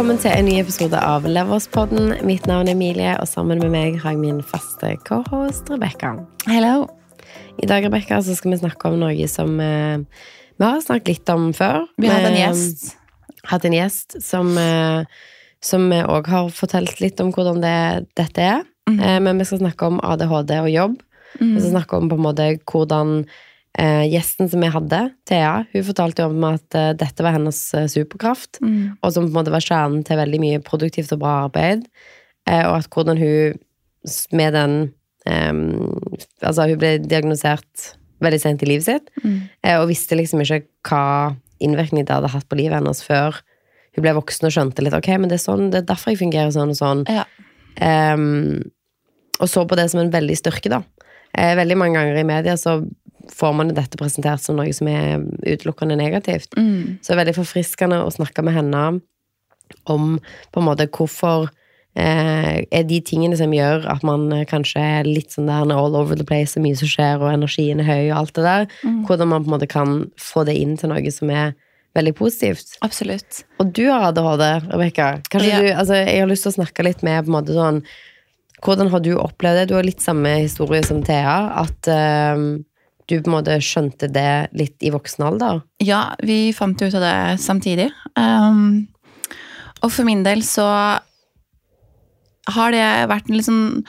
Velkommen til en ny episode av Leverspodden. Mitt navn er Emilie, og sammen med meg har jeg min faste cohost Rebekka. Hello. I dag Rebecca, så skal vi snakke om noe som eh, vi har snakket litt om før. Vi hadde en gjest. hatt en gjest som eh, som òg har fortalt litt om hvordan det, dette er. Mm. Eh, men vi skal snakke om ADHD og jobb. Vi skal snakke om på en måte hvordan eh, gjesten som jeg hadde, Thea, hun fortalte jo om at eh, dette var hennes eh, superkraft. Mm. og som på en måte var kjernen til veldig mye produktivt og bra arbeid. Eh, og at hvordan hun med den ehm, Altså, hun ble diagnosert veldig sent i livet sitt, Mm. eh, og visste liksom ikke hva innvirkning det hadde hatt på livet hennes før hun ble voksen og skjønte litt ok, men det er, sånn, det er derfor jeg fungerer sånn og sånn. Ja. Ehm, og så på det som en veldig styrke, da. Eh, veldig mange ganger i media så får man dette presentert som noe som er utelukkende negativt. Mm. Så det er veldig forfriskende å snakke med henne om på en måte hvorfor eh, er de tingene som gjør at man eh, kanskje er litt sånn der all over the place, og mye som skjer, og energien er høy, og alt det der. Mm. Hvordan man på en måte kan få det inn til noe som er veldig positivt. Absolutt. Og du har ADHD, Rebekka. Ja. altså, jeg har lyst til å snakke litt med på en måte sånn Hvordan har du opplevd det? Du har litt samme historie som Thea. At eh, du på en måte skjønte det litt i voksen alder. Ja, vi fant ut av det samtidig. Um, og for min del så har det vært en litt sånn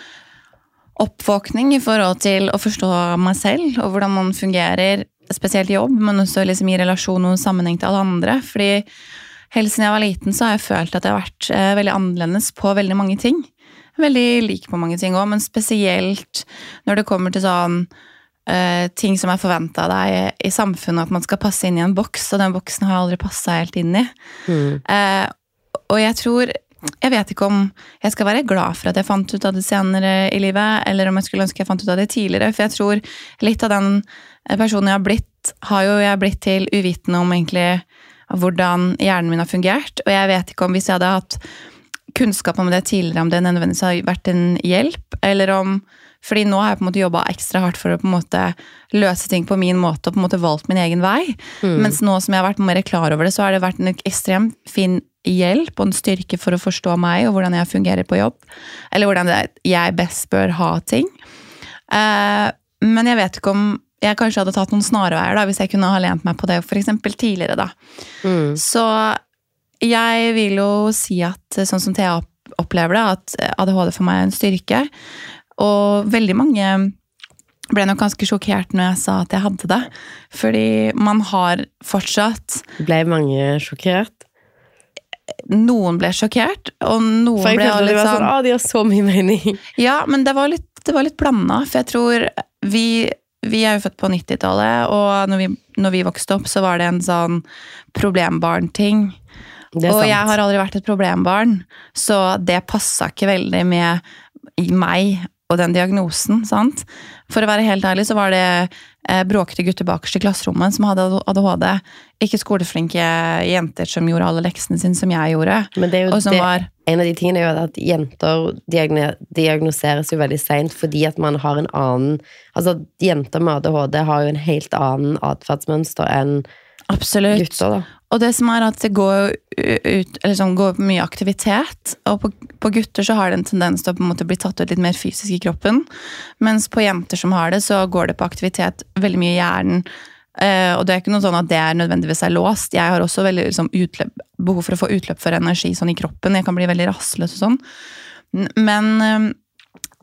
oppvåkning i forhold til å forstå meg selv og hvordan man fungerer, spesielt i jobb, men også liksom i relasjon og sammenheng til alle andre. Fordi helt siden jeg var liten, så har jeg følt at jeg har vært eh, veldig annerledes på veldig mange ting. Veldig lik på mange ting òg, men spesielt når det kommer til sånn eh, ting som er forventa av deg i samfunnet, at man skal passe inn i en boks, og den boksen har jeg aldri passa helt inn i. Mm. Uh, og jeg tror Jeg vet ikke om jeg skal være glad for at jeg fant ut av det senere i livet, eller om jeg skulle ønske jeg fant ut av det tidligere, for jeg tror litt av den personen jeg har blitt, har jo jeg blitt til uvitende om egentlig hvordan hjernen min har fungert, og jeg vet ikke om hvis jeg hadde hatt kunnskap om det tidligere, om det nødvendigvis har vært en hjelp, eller om fordi nå har jeg på en måte jobba ekstra hardt for å på en måte løse ting på min måte og på en måte valgt min egen vei. Mens nå som jeg har vært mer klar over det, så har det vært en ekstremt fin hjelp og en styrke for å forstå meg og hvordan jeg fungerer på jobb. Eller hvordan jeg best bør ha ting. Uh, men jeg vet ikke om jeg kanskje hadde tatt noen snarveier da, hvis jeg kunne ha lent meg på det for eksempel tidligere. da. Mm. Så jeg vil jo si at sånn som Thea opplever det, at ADHD for meg er en styrke. Og veldig mange ble nok ganske sjokkert når jeg sa at jeg hadde det. Fordi man har fortsatt Ble mange sjokkert? Noen ble sjokkert, og noen ble litt sånn sånn, å, de har så mye mening. Ja, men det var litt, det var litt blanda, for jeg tror vi vi er jo født på 90-tallet, og når vi, når vi vokste opp, så var det en sånn problembarn-ting. Og sant. jeg har aldri vært et problembarn, så det passa ikke veldig med meg og den diagnosen. sant? For å være helt ærlig så var det eh, bråkete gutter bakerst i klasserommet som hadde ADHD. Ikke skoleflinke jenter som gjorde alle leksene sine som jeg gjorde. Men det er jo det, var en av de tingene er jo at jenter diagne, diagnoseres jo veldig seint fordi at man har en annen Altså, jenter med ADHD har jo en helt annen atferdsmønster enn Absolutt. gutter. Og det som er at det går ut sånn, går mye aktivitet. Og på, på gutter så har det en tendens til å en bli tatt ut litt mer fysisk i kroppen. Mens på jenter som har det, så går det på aktivitet veldig mye i hjernen. Eh, og det er ikke noe sånn at det er nødvendigvis er låst. Jeg har også veldig liksom, utløp, behov for å få utløp for energi sånn i kroppen. Jeg kan bli veldig rastløs og sånn. Men eh,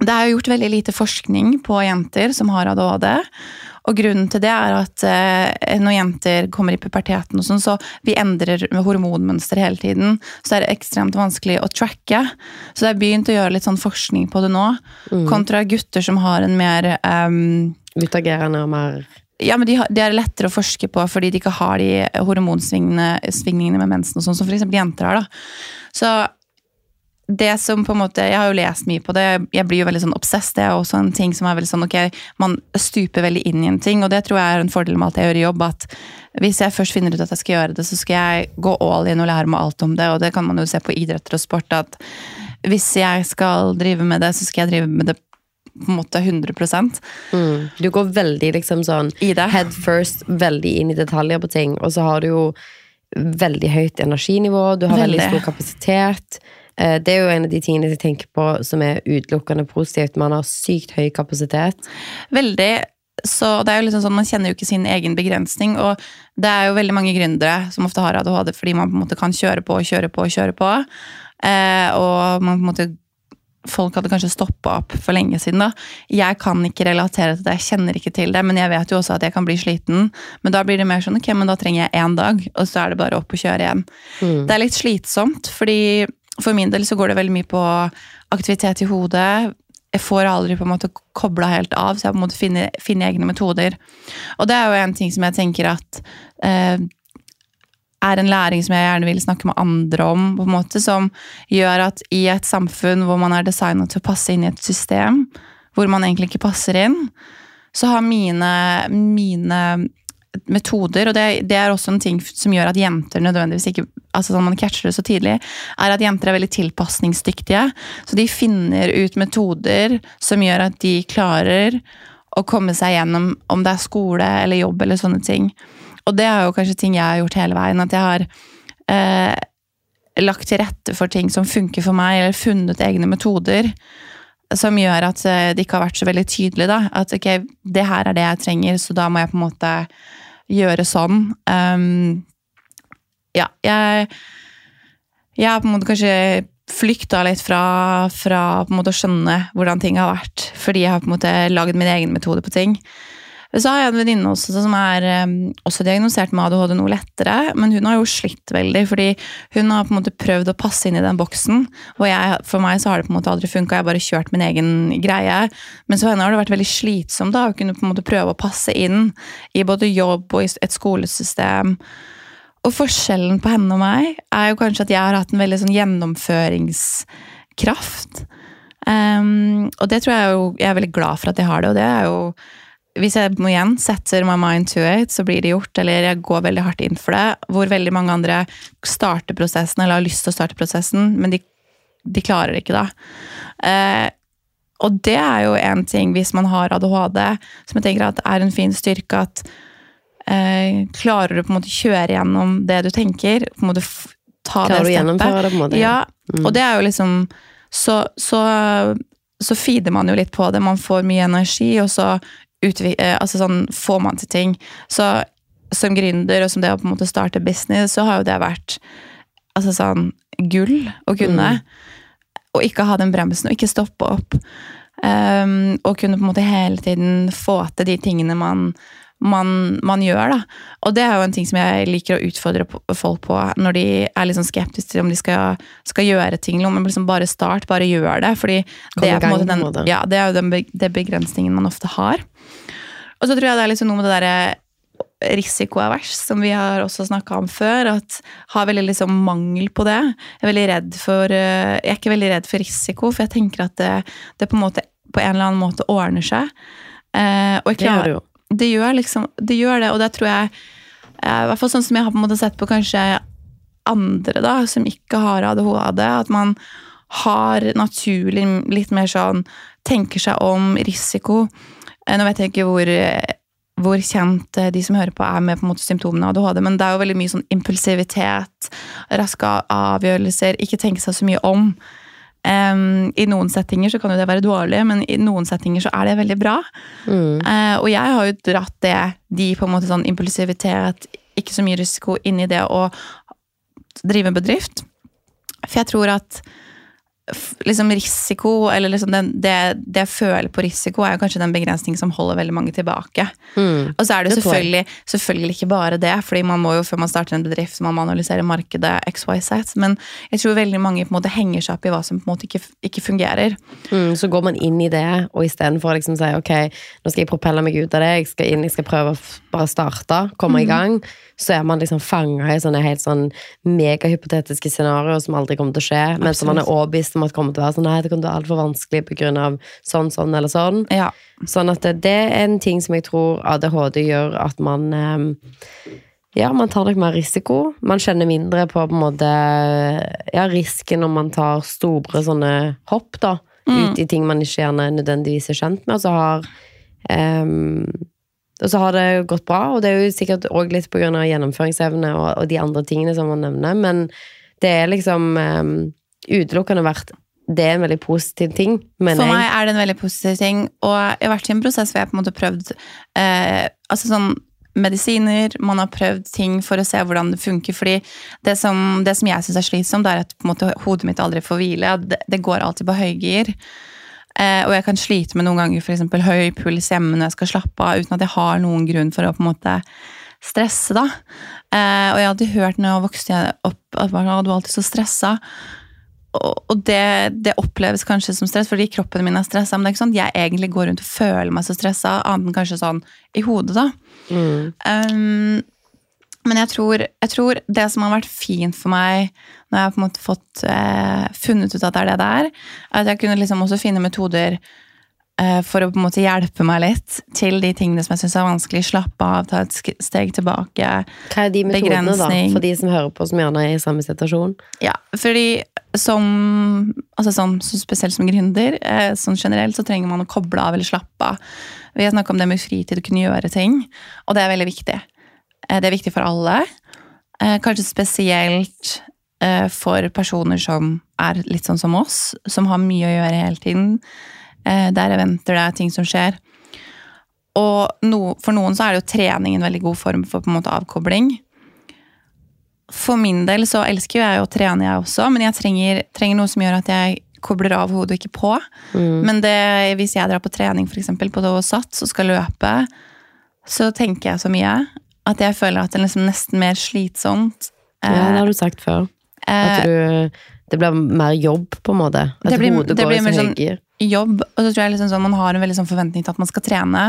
det er jo gjort veldig lite forskning på jenter som har ADHD. Og grunnen til det er at eh, når jenter kommer i puberteten, og sånn, så vi endrer hormonmønster hele tiden. Så er det ekstremt vanskelig å tracke. Så det er begynt å gjøre litt sånn forskning på det nå. Kontra gutter som har en mer um, Utagerende og mer ja, men de, har, de er lettere å forske på fordi de ikke har de hormonsvingningene med mensen, og sånn, som f.eks. jenter har. da. Så det som på en måte, Jeg har jo lest mye på det, jeg blir jo veldig sånn obsess. Det er også en ting som er veldig sånn, ok, Man stuper veldig inn i en ting, og det tror jeg er en fordel med alt jeg gjør jobb. at Hvis jeg først finner ut at jeg skal gjøre det, så skal jeg gå all in og lære meg alt om det. Og det kan man jo se på idretter og sport, at hvis jeg skal drive med det, så skal jeg drive med det på en måte 100 mm. Du går veldig liksom sånn head first, veldig inn i detaljer på ting, og så har du jo veldig høyt energinivå, du har veldig, Veldig. stor kapasitet. Eh, Det er jo en av de tingene jeg tenker på som er utelukkende positivt. Man har sykt høy kapasitet. Veldig. Så det er jo liksom sånn, Man kjenner jo ikke sin egen begrensning. Og det er jo veldig mange gründere som ofte har ADHD fordi man på en måte kan kjøre på og kjøre på. Og kjøre på. Eh, og man på en måte Folk hadde kanskje stoppa opp for lenge siden. da. Jeg kan ikke relatere til det, jeg kjenner ikke til det, men jeg vet jo også at jeg kan bli sliten. Men da blir det mer sånn ok, men da trenger jeg én dag, og så er det bare opp og kjøre igjen. Det er litt slitsomt, fordi for min del så går det veldig mye på aktivitet i hodet. Jeg får aldri på en måte kobla helt av, så jeg på en måte egne metoder. Og det er jo en ting som jeg tenker at eh, er en læring som jeg gjerne vil snakke med andre om, på en måte, som gjør at i et samfunn hvor man er designet til å passe inn i et system, hvor man egentlig ikke passer inn, så har mine, mine metoder, og det, det er også en ting som gjør at jenter nødvendigvis ikke altså sånn man catcher det så tidlig, er at jenter er veldig tilpasningsdyktige. Så de finner ut metoder som gjør at de klarer å komme seg gjennom om det er skole eller jobb eller sånne ting. Og det er jo kanskje ting jeg har gjort hele veien. At jeg har eh, lagt til rette for ting som funker for meg, eller funnet egne metoder. Som gjør at eh, det ikke har vært så veldig tydelig. da, At ok, det her er det jeg trenger, så da må jeg på en måte gjøre sånn. Um, ja, jeg Jeg har på en måte kanskje flykta litt fra, fra å skjønne hvordan ting har vært, fordi jeg har på en måte lagd min egen metode på ting. Så har jeg en venninne også som er også diagnosert med ADHD noe lettere, men hun har jo slitt veldig, fordi hun har på en måte prøvd å passe inn i den boksen, og jeg, for meg så har det på en måte aldri funka, jeg har bare kjørt min egen greie. Men for henne har det vært veldig slitsomt da, å kunne på en måte prøve å passe inn i både jobb og et skolesystem. Og forskjellen på henne og meg er jo kanskje at jeg har hatt en veldig sånn gjennomføringskraft. Um, og det tror jeg jo, jeg er veldig glad for at jeg har det, og det er jo hvis jeg må igjen setter my mind to it, så blir det gjort, eller jeg går veldig hardt inn for det. Hvor veldig mange andre starter prosessen, eller har lyst til å starte prosessen, men de, de klarer det ikke da. Eh, og det er jo en ting, hvis man har ADHD, som jeg tenker at er en fin styrke, at eh, klarer du på en måte kjøre gjennom det du tenker, på en måte ta Klarer du det steppet. gjennomføre det på en måte? Ja, Mm. og det er jo liksom så, så, så feeder man jo litt på det. Man får mye energi, og så altså sånn, får man til ting. Så som gründer og som det å på en måte starte business, så har jo det vært altså sånn gull å kunne. Og ikke ha den bremsen, og ikke stoppe opp. Um, og kunne på en måte hele tiden få til de tingene man, man, man gjør. da. Og det er jo en ting som jeg liker å utfordre folk på når de er sånn skeptiske til om de skal, skal gjøre ting. Men liksom bare start, bare gjør det. fordi det er, på en måte den, ja, det er jo den det begrensningen man ofte har. Og så tror jeg det er liksom noe med det derre risikoavers, som vi har også snakka om før. at Har veldig liksom mangel på det. Jeg er veldig redd for eh, Jeg er ikke veldig redd for risiko, for jeg tenker at det, det på en måte på en eller annen måte ordner seg. Eh, og jeg klarer, det gjør liksom Det gjør det, og det tror jeg eh, I hvert fall sånn som jeg har på en måte sett på kanskje andre da, som ikke har ADHD, at man har naturlig litt mer sånn Tenker seg om risiko. Eh, Nå vet jeg ikke hvor, hvor kjent eh, de som hører på er med på en måte symptomene av ADHD, men det er jo veldig mye sånn impulsivitet, raske avgjørelser, ikke tenke seg så mye om. Em, I noen settinger så kan jo det være dårlig, men i noen settinger så er det veldig bra. Mm. Uh, og jeg har jo dratt det, de på en måte sånn impulsivitet, ikke så mye risiko, inn i det å drive en bedrift. For jeg tror at liksom risiko, eller liksom den, det, det jeg føler på risiko, er jo kanskje den begrensningen som holder veldig mange tilbake. Mm. Og så er det, jo selvfølgelig, selvfølgelig ikke bare det, fordi man må jo før man starter en bedrift, man må analysere markedet XYZ, men jeg tror veldig mange på en måte henger seg opp i hva som på en måte ikke, ikke fungerer. Mm, så går man inn i det, og istedenfor å liksom si ok, nå skal jeg propelle meg ut av det, jeg skal inn, jeg skal prøve å bare starte, komme i gang, så er man liksom fanga i sånne helt sånn megahypotetiske scenarioer som aldri kommer til å skje, mens man er overbevist om at kommer til å være sånn nei, det kommer til å være altfor vanskelig av sånn, sånn eller sånn. Ja. Sånn at det, det er en ting som jeg tror ADHD gjør at man eh, Ja, man tar nok mer risiko. Man kjenner mindre på på en måte Ja, risken når man tar store sånne hopp, da. Ut i ting man ikke gjerne nødvendigvis er kjent med. Og så har ehm, og så har det gått bra, og det er jo sikkert òg litt av gjennomføringsevne og, og de andre tingene som man nevner, men det er liksom um, utelukkende vært det er en veldig positiv ting, For meg er det en veldig positiv ting, og jeg har vært i en prosess hvor jeg på en måte prøvd eh, altså sånn medisiner, man har prøvd ting for å se hvordan det funker. fordi det som, det som jeg syns er slitsomt, er at på en måte, hodet mitt aldri får hvile. Det, det går alltid på høygir. Eh, og jeg kan slite med noen ganger for eksempel, høy puls hjemme når jeg skal slappe av, uten at jeg har noen grunn for å på en måte stresse. da. Eh, og jeg hadde hørt når jeg vokste opp at man, «Å, var alltid så stressa. Og det, det oppleves kanskje som stress, fordi kroppen min er stressa. Men det er ikke sånn at jeg egentlig går rundt og føler meg så stressa, annet enn kanskje sånn i hodet. da. Mm. Um, men jeg tror, jeg tror det som har vært fint for meg når jeg har på en måte fått eh, funnet ut at det er det det er, er at jeg kunne liksom også finne metoder eh, for å på en måte hjelpe meg litt til de tingene som jeg syns er vanskelig. Slappe av, ta et steg tilbake. Hva er de metodene, da, for de som hører på som gjerne er i samme situasjon? Ja, fordi som, altså sånn, så spesielt som gründer, eh, sånn generelt, så trenger man å koble av eller slappe av. Vi har snakket om det med fritid, å kunne gjøre ting, og det er veldig viktig. Eh, det er viktig for alle. Eh, kanskje spesielt eh, for personer som er litt sånn som oss, som har mye å gjøre hele tiden. Der det er eventer, det ting som skjer. Og no, for noen så er det jo trening en veldig god form for på en måte avkobling. For min del så elsker jo jeg å trene, jeg også, men jeg trenger, trenger noe som gjør at jeg kobler av hodet og ikke på. Mm. Men det, hvis jeg drar på trening, eksempel, på sats og skal løpe, så tenker jeg så mye at jeg føler at det er liksom nesten mer slitsomt. Ja, det har du sagt før. Eh, At du, det blir mer jobb, på en måte. At blir- hodet går i så sånn- høygir. Jobb, og så tror jeg liksom sånn, man har en veldig sånn forventning til at man skal trene.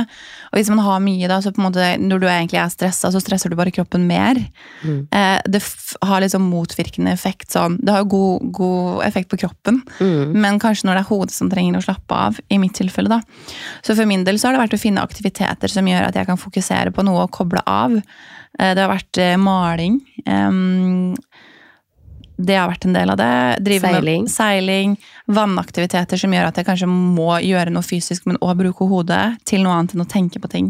Og hvis man har mye da, så på en måte, når du egentlig er stressa, så stresser du bare kroppen mer. Mm. Eh, det har liksom motvirkende effekt. Sånn. Det har god, god effekt på kroppen, Mm. men kanskje når det er hodet som trenger å slappe av, i mitt tilfelle da. Så for min del så har det vært å finne aktiviteter som gjør at jeg kan fokusere på noe og koble av. Eh, det har vært eh, maling. Det har vært en del av det. Drive Seiling. Med seiling. Vannaktiviteter som gjør at jeg kanskje må gjøre noe fysisk, men også bruke hodet til noe annet enn å tenke på ting.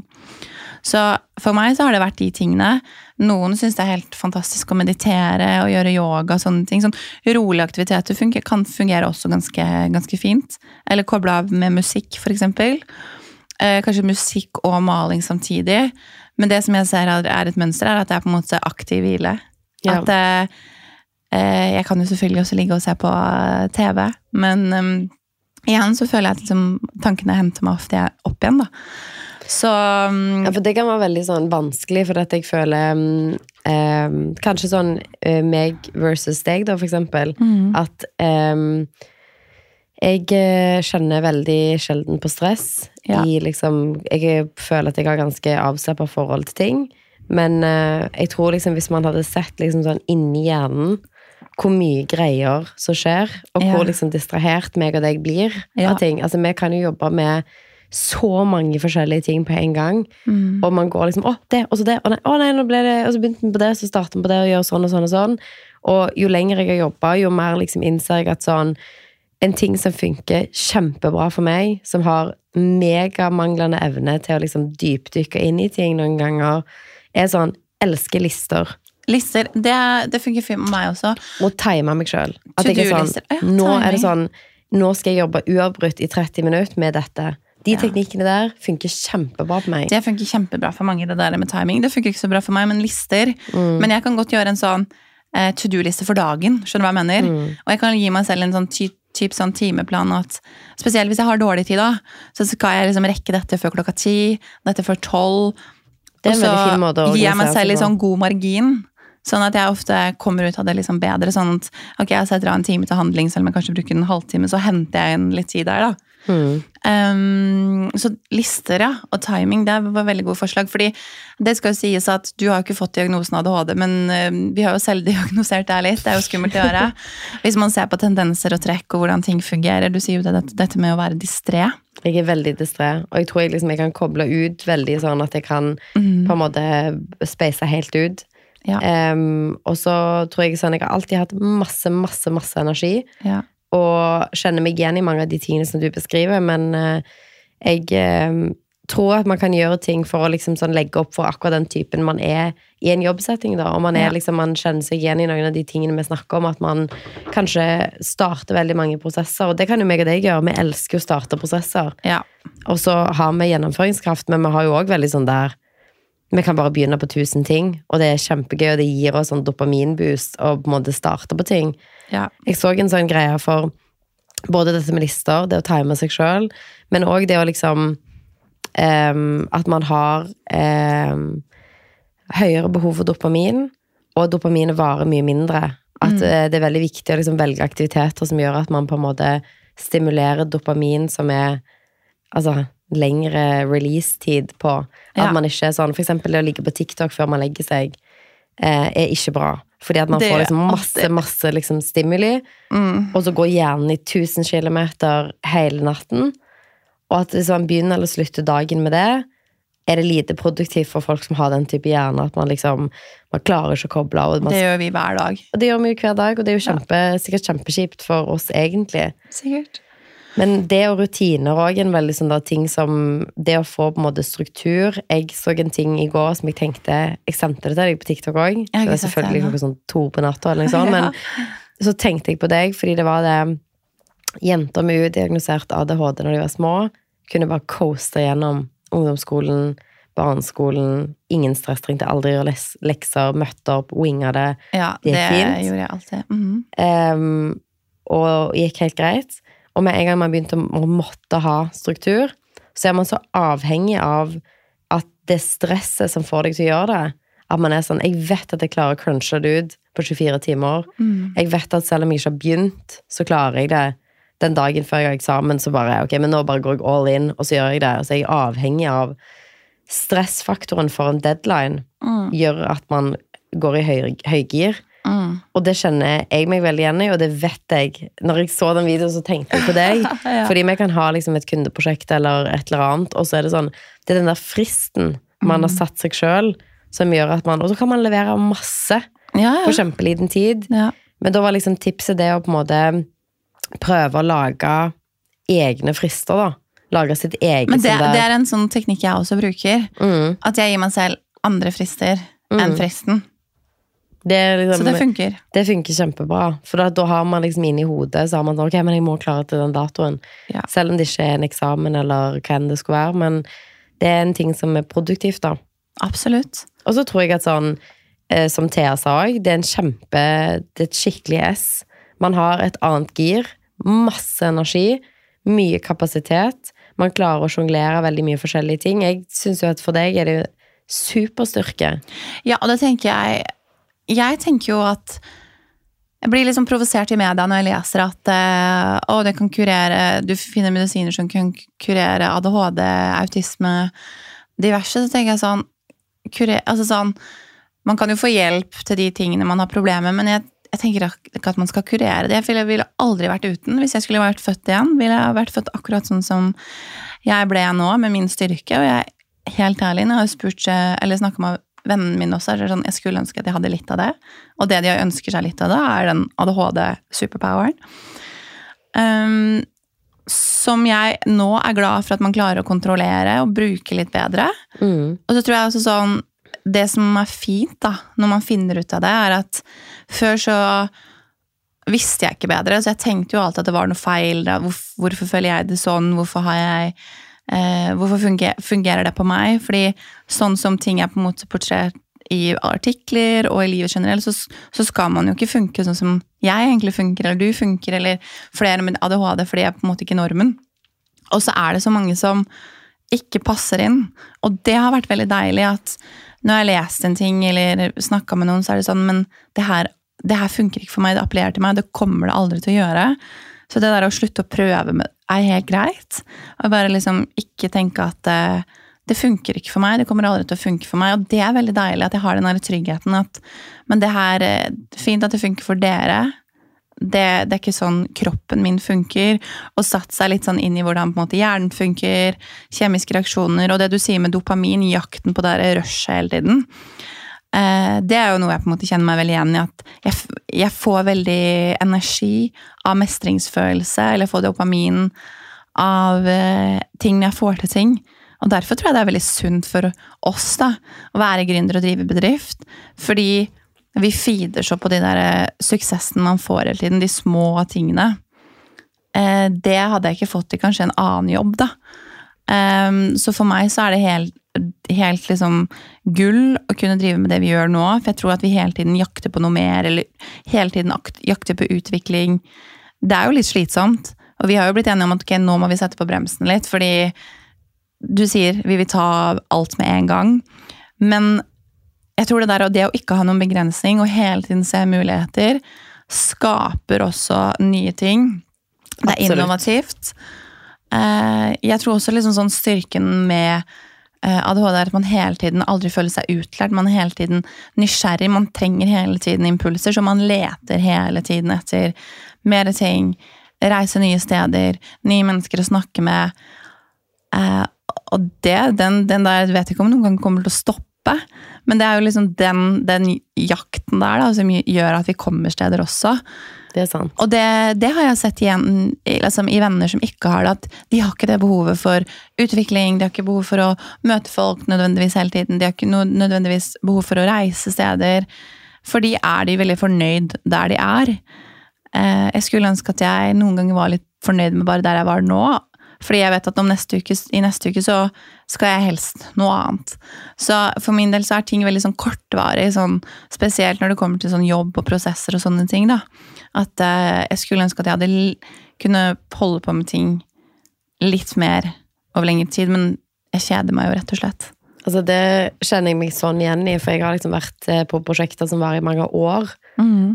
Så for meg så har det vært de tingene. Noen syns det er helt fantastisk å meditere og gjøre yoga. og sånne ting. Sånn Rolige aktiviteter funker, kan fungere også ganske, ganske fint. Eller koble av med musikk, f.eks. Eh, kanskje musikk og maling samtidig. Men det som jeg ser er et mønster, er at det er på en måte aktiv hvile. Ja. At eh, Jeg kan jo selvfølgelig også ligge og se på eh, TV, men um, igjen så føler jeg at liksom, tankene henter meg ofte opp igjen. da. Så um, Ja, for det kan være veldig sånn vanskelig, for at jeg føler mm, eh, Kanskje sånn eh, meg versus deg, da, for eksempel. mm, At eh, jeg eh, kjenner veldig sjelden på stress. Ja. I liksom Jeg føler at jeg har ganske avslappa forhold til ting. Men eh, jeg tror liksom hvis man hadde sett liksom sånn inni hjernen hvor mye greier som skjer, og Ja. hvor liksom distrahert meg og deg blir Ja. av ting. Altså, vi kan jo jobbe med så mange forskjellige ting på en gang. mm, Og man går liksom Å, det, og så det. og nei, å nei, nå ble det Og så begynte vi på det, så startet vi på det, og gjør sånn og sånn og sånn. Og jo lenger jeg har jobba, jo mer liksom innser jeg at sånn En ting som funker kjempebra for meg, som har megamanglende evne til å liksom dypdykke inn i ting noen ganger, er sånn Elsker lister. Lister, det, det funker fint med meg også. Må time meg sjøl. Sånn Ja, Nå er det sånn Nå skal jeg jobbe uavbrutt i 30 minutter med dette. De Ja. teknikkene der funker kjempebra på meg. Det funker kjempebra for mange, det der med timing. Det funker ikke så bra for meg, men lister. Mm. Men jeg kan godt gjøre en sånn eh, to do-liste for dagen. Skjønner du hva jeg mener? Mm. Og jeg kan gi meg selv en sånn ty typ sånn timeplan at spesielt hvis jeg har dårlig tid, da, så skal jeg liksom rekke dette før klokka ti, dette før tolv. Og så gir jeg meg selv en litt sånn god margin. Sånn at jeg ofte kommer ut av det liksom bedre. Sånn at ok, jeg setter av en time til handling, selv om jeg kanskje bruker en halvtime, så henter jeg inn litt tid der, da. Mm. Um, så lister, ja, og timing, det var veldig gode forslag. fordi det skal jo sies at du har jo ikke fått diagnosen ADHD, men uh, vi har jo selvdiagnosert deg litt. Det er jo skummelt å gjøre. Hvis man ser på tendenser og trekk og hvordan ting fungerer. Du sier jo det, dette, med å være distré. Jeg er veldig distré, og jeg tror jeg, liksom, jeg kan koble ut veldig sånn at jeg kan på en måte speise helt ut. Ja. Um, og så tror jeg sånn Jeg har alltid hatt masse, masse, masse energi. Ja. Og kjenner meg igjen i mange av de tingene som du beskriver, men uh, jeg eh, tror at man kan gjøre ting for å liksom sånn legge opp for akkurat den typen man er i en jobbsetting. da, og man, er Ja. liksom, man kjenner seg igjen i noen av de tingene vi snakker om, at man kanskje starter veldig mange prosesser. Og det kan jo meg og deg gjøre. Vi elsker å starte prosesser. Ja. Og så har vi gjennomføringskraft, men vi har jo òg veldig sånn der Vi kan bare begynne på tusen ting, og det er kjempegøy, og det gir oss sånn dopaminboost og på en måte starte på ting. ja. Jeg så en sånn greie for både dette med lister, det å time seg sjøl, men òg det å liksom um, At man har um, høyere behov for dopamin, og dopaminet varer mye mindre. At eh, det er veldig viktig å liksom velge aktiviteter som gjør at man på en måte stimulerer dopamin som er altså, lengre release-tid på. At Ja. man ikke er sånn eksempel det å ligge på TikTok før man legger seg, eh, er ikke bra. Fordi at man Det får liksom masse, masse liksom stimuli, Mm. og så går hjernen i 1000 km hele natten. Og at hvis man begynner eller slutter dagen med det, er det lite produktivt for folk som har den type hjerne. At man liksom Man klarer ikke å koble av. Det gjør vi hver dag. og det gjør vi jo hver dag, og det er jo kjempe, sikkert kjempekjipt for oss, egentlig. Sikkert. Men det og rutiner òg en veldig sånn der ting som Det å få på en måte struktur Jeg så en ting i går som jeg tenkte Jeg sendte det til deg på TikTok òg. Det var selvfølgelig klokka sånn to på natta, eller noe sånt. Men så tenkte jeg på deg, fordi det var det Jenter med udiagnosert ADHD når de var små, kunne bare coaste gjennom ungdomsskolen, barneskolen. Ingen stress, trengte aldri gjøre lekser, møtte opp, winga det. Ja, Det det, gjorde jeg alltid. Mm -hmm. um, og gikk helt greit. Og med en gang man begynte å måtte ha struktur, så er man så avhengig av at det stresset som får deg til å gjøre det, at man er sånn Jeg vet at jeg klarer å crunche det ut på 24 timer. Mm. Jeg vet at selv om jeg ikke har begynt, så klarer jeg det. Den dagen før jeg har eksamen, så bare Ok, men nå bare går jeg all in, og så gjør jeg det. Så så er jeg avhengig av Stressfaktoren for en deadline Mm. gjør at man går i høy, høygir. Mm. Og det kjenner jeg meg veldig igjen i, og det vet jeg. Når jeg så den videoen, så tenkte jeg på deg. Ja. Fordi vi kan ha liksom et kundeprosjekt eller et eller annet, og så er det sånn Det er den der fristen man har satt seg sjøl, som gjør at man Og så kan man levere masse Ja, på kjempeliten tid. ja. Men da var liksom tipset det å på en måte prøve å lage egne frister, da. Lage sitt eget Men det, sånn det er en sånn teknikk jeg også bruker. mm, At jeg gir meg selv andre frister enn Mm. fristen. Det, liksom, Så det funker. Det funker kjempebra. For da, da har man liksom inni hodet Så har man sånn, ok, men jeg må klare til den datoen. Ja. Selv om det ikke er en eksamen eller hva enn det skulle være. Men det er en ting som er produktivt, da. Absolutt. Og så tror jeg at sånn, eh, som Thea sa òg, det er en kjempe Det er et skikkelig S. Man har et annet gir. Masse energi. Mye kapasitet. Man klarer å sjonglere veldig mye forskjellige ting. Jeg syns jo at for deg er det superstyrke. Ja, og det tenker jeg Jeg tenker jo at jeg blir liksom provosert i media når jeg leser at eh, å, det kan kurere Du finner medisiner som kan kurere ADHD, autisme, diverse. Så tenker jeg sånn, kure, altså sånn Man kan jo få hjelp til de tingene man har problemer med, men jeg, jeg tenker ikke at man skal kurere det. Jeg ville aldri vært uten. Hvis jeg skulle vært født igjen, ville jeg vært født akkurat sånn som jeg ble nå, med min styrke. Og jeg, helt ærlig, når jeg har spurt, eh, eller snakka med vennene mine også, er sånn, jeg skulle ønske at jeg hadde litt av det. Og det de ønsker seg litt av det, er den ADHD-superpoweren. Um, som jeg nå er glad for at man klarer å kontrollere og bruke litt bedre. Mm. Og så tror jeg også sånn Det som er fint, da, når man finner ut av det, er at før så visste jeg ikke bedre, så jeg tenkte jo alltid at det var noe feil. Da. Hvorfor, hvorfor føler jeg det sånn? Hvorfor har jeg eh, Hvorfor fungerer, fungerer det på meg? Fordi sånn som ting er på en måte portrett i artikler og i livet generelt, så, så skal man jo ikke funke sånn som jeg egentlig funker, eller du funker, eller flere med ADHD, fordi jeg er på en måte ikke normen. Og så er det så mange som ikke passer inn. Og det har vært veldig deilig at når jeg har lest en ting eller snakka med noen, så er det sånn Men det her, det her funker ikke for meg, det appellerer til meg, det kommer det aldri til å gjøre. Så det der å slutte å prøve med, er helt greit. Og bare liksom ikke tenke at uh, det funker ikke for meg, det kommer aldri til å funke for meg. Og det er veldig deilig at jeg har den tryggheten at Men det her eh, Fint at det funker for dere. Det, det er ikke sånn kroppen min funker. Og satt seg litt sånn inn i hvordan på en måte hjernen funker, kjemiske reaksjoner, og det du sier med dopamin, jakten på det rushet hele tiden. Eh, det er jo noe jeg på en måte kjenner meg veldig igjen i. At jeg, jeg får veldig energi av mestringsfølelse, eller får dopamin av eh, ting når jeg får til ting. Og derfor tror jeg det er veldig sunt for oss da, å være gründer og drive bedrift. Fordi vi feeder så på de der suksessen suksessene man får hele tiden, de små tingene. Eh, det hadde jeg ikke fått i kanskje en annen jobb, da. Um, så for meg så er det helt, helt liksom gull å kunne drive med det vi gjør nå. For jeg tror at vi hele tiden jakter på noe mer, eller hele tiden jakter på utvikling. Det er jo litt slitsomt. Og vi har jo blitt enige om at okay, nå må vi sette på bremsen litt, fordi du sier vi vil ta alt med en gang. Men jeg tror det der og det å ikke ha noen begrensning og hele tiden se muligheter, skaper også nye ting. Det er Absolutt. innovativt. Eh, Jeg tror også liksom sånn styrken med eh, ADHD er at man hele tiden aldri føler seg utlært. Man er hele tiden nysgjerrig, man trenger hele tiden impulser, så man leter hele tiden etter mer ting. Reise nye steder, nye mennesker å snakke med. Eh, og det, den, den der vet ikke om noen gang kommer til å stoppe. Men det er jo liksom den, den jakten der da, som gjør at vi kommer steder også. Det er sant. Og det, det har jeg sett igjen i, liksom, i venner som ikke har det. At de har ikke det behovet for utvikling, de har ikke behov for å møte folk nødvendigvis hele tiden. De har ikke nødvendigvis behov for å reise steder. For de er de veldig fornøyd der de er. Eh, jeg skulle ønske at jeg noen ganger var litt fornøyd med bare der jeg var nå. Fordi jeg vet at om neste uke, i neste uke så skal jeg helst noe annet. Så for min del så er ting veldig sånn kortvarig, sånn, spesielt når det kommer til sånn jobb og prosesser og sånne ting. da. At eh, jeg skulle ønske at jeg hadde kunne holde på med ting litt mer over lengre tid, men jeg kjeder meg jo rett og slett. Altså Det kjenner jeg meg sånn igjen i, for jeg har liksom vært eh, på prosjekter som varer i mange år.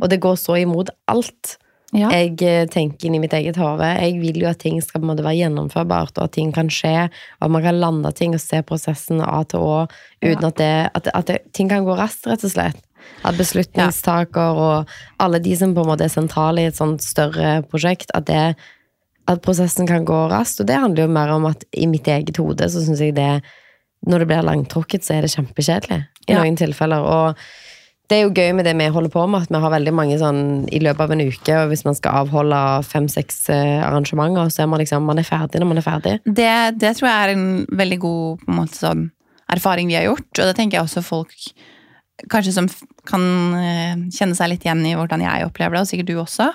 Og det går så imot alt. Ja. Jeg eh, tenker inn i mitt eget hode. Jeg vil jo at ting skal på en måte være gjennomførbart, og at ting kan skje, og at man kan lande ting og se prosessen A til Å uten Ja. at, det, at, at det, ting kan gå raskt, rett og slett. At beslutningstaker og alle de som på en måte er sentrale i et sånt større prosjekt, at, det, at prosessen kan gå raskt. Og det handler jo mer om at i mitt eget hode så syns jeg det Når det blir langtrukket, så er det kjempekjedelig i Ja. noen tilfeller. Og det er jo gøy med det vi holder på med, at vi har veldig mange sånn i løpet av en uke, og hvis man skal avholde fem-seks eh, arrangementer, så er man liksom man er ferdig når man er ferdig. Det, det tror jeg er en veldig god en måte, sånn, erfaring vi har gjort, og det tenker jeg også folk kanskje som kan eh, kjenne seg litt igjen i hvordan jeg opplever det, og sikkert du også.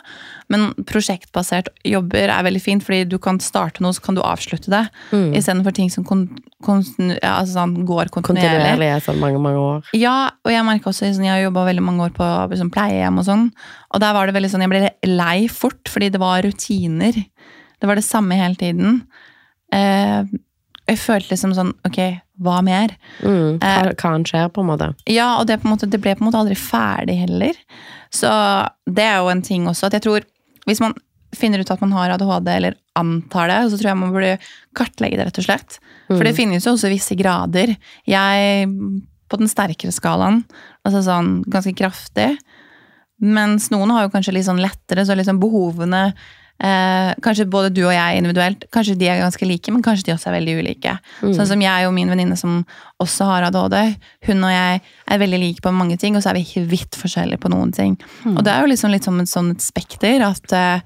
Men prosjektbasert jobber er veldig fint, fordi du kan starte noe, så kan du avslutte det. Mm. Istedenfor ting som kon, konstinu, ja, altså sånn, går kontinuerlig. Kontinuerlig i sånn mange, mange år. Ja, og jeg merker også, sånn, jeg har jobba veldig mange år på liksom, pleiehjem og sånn, og der var det veldig sånn, jeg ble lei fort, fordi det var rutiner. Det var det samme hele tiden. Eh, jeg følte liksom sånn, ok, hva mer? Mm. Hva, Eh. hva skjer, på en måte. Ja, og det, måte, det ble på en måte aldri ferdig heller. Så det er jo en ting også, at jeg tror, hvis man finner ut at man har ADHD, eller antar det, så tror jeg man burde kartlegge det, rett og slett. For det finnes jo også visse grader. Jeg, på den sterkere skalaen, altså sånn ganske kraftig, mens noen har jo kanskje litt sånn lettere, så liksom behovene eh, Kanskje både du og jeg individuelt, kanskje de er ganske like, men kanskje de også er veldig ulike. Sånn som jeg og min venninne som også har ADHD, hun og jeg er veldig like på mange ting, og så er vi vidt forskjellige på noen ting. Og det er jo liksom litt som et sånt spekter, at eh,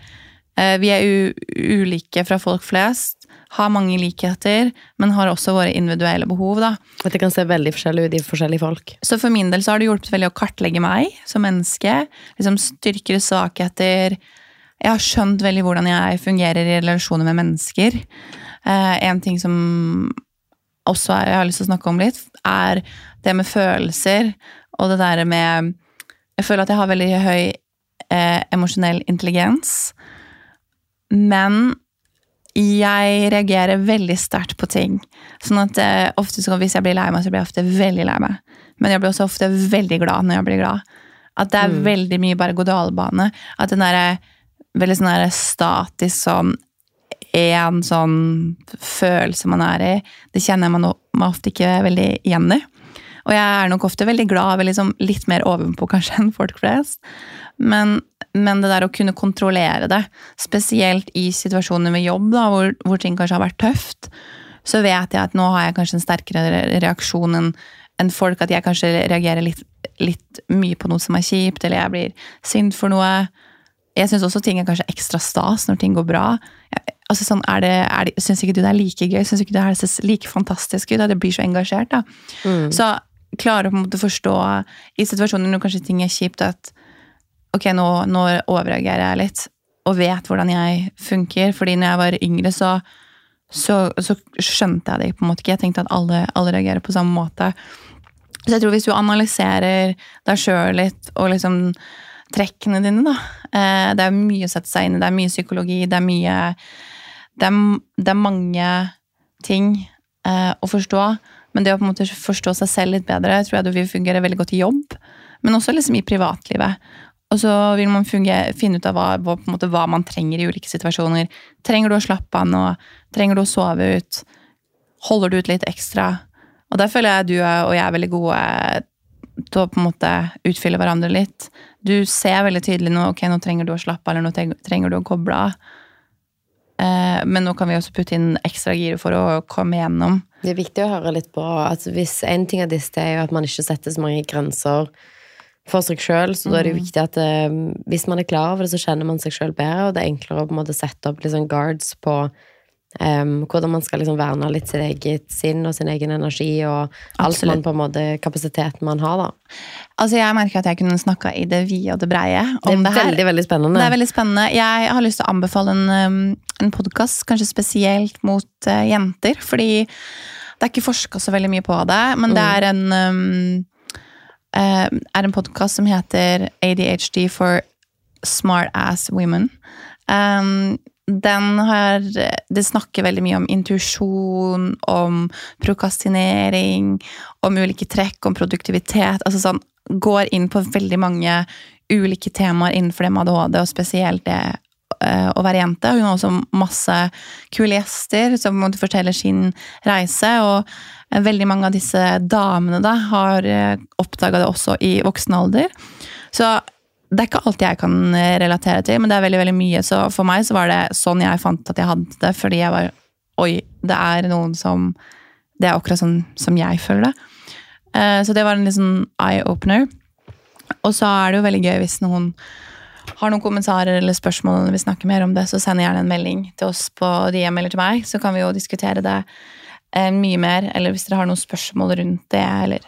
eh, vi er ulike fra folk flest, har mange likheter, men har også våre individuelle behov, da. At det kan se veldig forskjellig ut i forskjellige folk. Så for min del så har det hjulpet veldig å kartlegge meg som menneske. Liksom styrker og svakheter. Jeg har skjønt veldig hvordan jeg fungerer i relasjoner med mennesker. Eh, en ting som også er, jeg har lyst til å snakke om litt, er det med følelser. Og det der med Jeg føler at jeg har veldig høy eh, emosjonell intelligens. Men jeg reagerer veldig sterkt på ting. Sånn at eh, ofte så, Hvis jeg blir lei meg, så blir jeg ofte veldig lei meg. Men jeg blir også ofte veldig glad når jeg blir glad. At det er veldig mye berg-og-dal-bane. At den derre veldig sånn statisk sånn en sånn følelse man er i, det kjenner jeg meg, ofte ikke veldig igjen i. Og jeg er nok ofte veldig glad, veldig liksom litt mer ovenpå kanskje enn folk flest. Men, men det der å kunne kontrollere det, spesielt i situasjoner med jobb, da, hvor, hvor ting kanskje har vært tøft, så vet jeg at nå har jeg kanskje en sterkere reaksjon enn folk. At jeg kanskje reagerer litt, litt mye på noe som er kjipt, eller jeg blir sint for noe. Jeg syns også ting er kanskje ekstra stas når ting går bra. Jeg, altså sånn, er det, er det, Syns ikke du det er like gøy? Syns ikke du det er like fantastisk ut? det blir så engasjert. da. Mm. Så klare å på en måte forstå i situasjoner når kanskje ting er kjipt, at ok, nå, nå overreagerer jeg litt, og vet hvordan jeg funker. fordi når jeg var yngre, så, så, så skjønte jeg det på en måte ikke. Jeg tenkte at alle, alle reagerer på samme måte. Så jeg tror hvis du analyserer deg sjøl litt, og liksom trekkene dine, da eh, Det er mye å sette seg inn i, det er mye psykologi, det er mye Det er, det er mange ting eh, å forstå. Men det å på en måte forstå seg selv litt bedre tror jeg du vil fungere veldig godt i jobb. Men også liksom i privatlivet. Og så vil man fungere, finne ut av hva, måte, hva, man trenger i ulike situasjoner. Trenger du å slappe av nå? Trenger du å sove ut? Holder du ut litt ekstra? Og der føler jeg du og jeg er veldig gode til å på en måte utfylle hverandre litt. Du ser veldig tydelig nå ok, nå trenger du å slappe av, eller nå trenger du å koble av. Eh, men nå kan vi også putte inn ekstra gir for å komme gjennom. Det er viktig å høre litt på at hvis En ting av disse er jo at man ikke setter så mange grenser for seg sjøl, så da er det jo mm. viktig at eh, hvis man er klar over det, så kjenner man seg sjøl bedre, og det er enklere å på en måte sette opp liksom guards på Um, hvordan man skal liksom verne litt sitt eget sinn og sin egen energi og alt man på en måte kapasiteten man har, da. Altså Jeg merker at jeg kunne snakka i det vide og det breie om det, er veldig, veldig spennende. Det er veldig spennende. Jeg har lyst til å anbefale en, en podkast, kanskje spesielt mot uh, jenter. Fordi det er ikke forska så veldig mye på det, men mm. det er en um, uh, er en podkast som heter ADHD for Smart Ass Women. Um, den har Det snakker veldig mye om intuisjon, om prokastinering, om ulike trekk, om produktivitet. Altså sånn Går inn på veldig mange ulike temaer innenfor det med ADHD, og spesielt det uh, å være jente. Hun har også masse kule gjester som forteller sin reise. Og veldig mange av disse damene da, har eh, oppdaga det også i voksen alder. Så det er ikke alt jeg kan eh, relatere til, men det er veldig veldig mye. Så for meg så var det sånn jeg fant at jeg hadde det, fordi jeg var Oi, det er noen som Det er akkurat sånn som jeg føler det. Eh, så det var en liksom eye-opener. Og så er det jo veldig gøy hvis noen har noen kommentarer eller spørsmål eller vil snakke mer om det, så send gjerne en melding til oss på DM eller til meg, så kan vi jo diskutere det eh, mye mer. Eller hvis dere har noen spørsmål rundt det, eller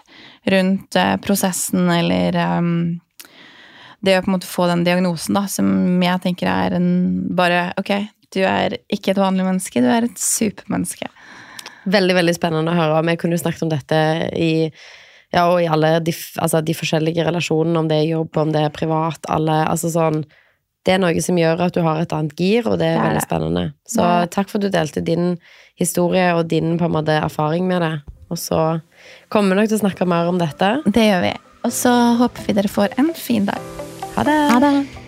rundt prosessen, eller um, det å på en måte få den diagnosen, da, som jeg tenker er en bare Ok, du er ikke et vanlig menneske, du er et supermenneske. Veldig, veldig spennende å høre. Vi kunne jo snakket om dette i ja, og i alle de, altså de, forskjellige relasjonene, om det er jobb, om det er privat, alle Altså sånn Det er noe som gjør at du har et annet gir, og det er, det er veldig spennende. Så det. takk for at du delte din historie og din på en måte erfaring med det. Og så kommer vi nok til å snakke mer om dette. Det gjør vi. Og så håper vi dere får en fin dag. Ha det. Ha det.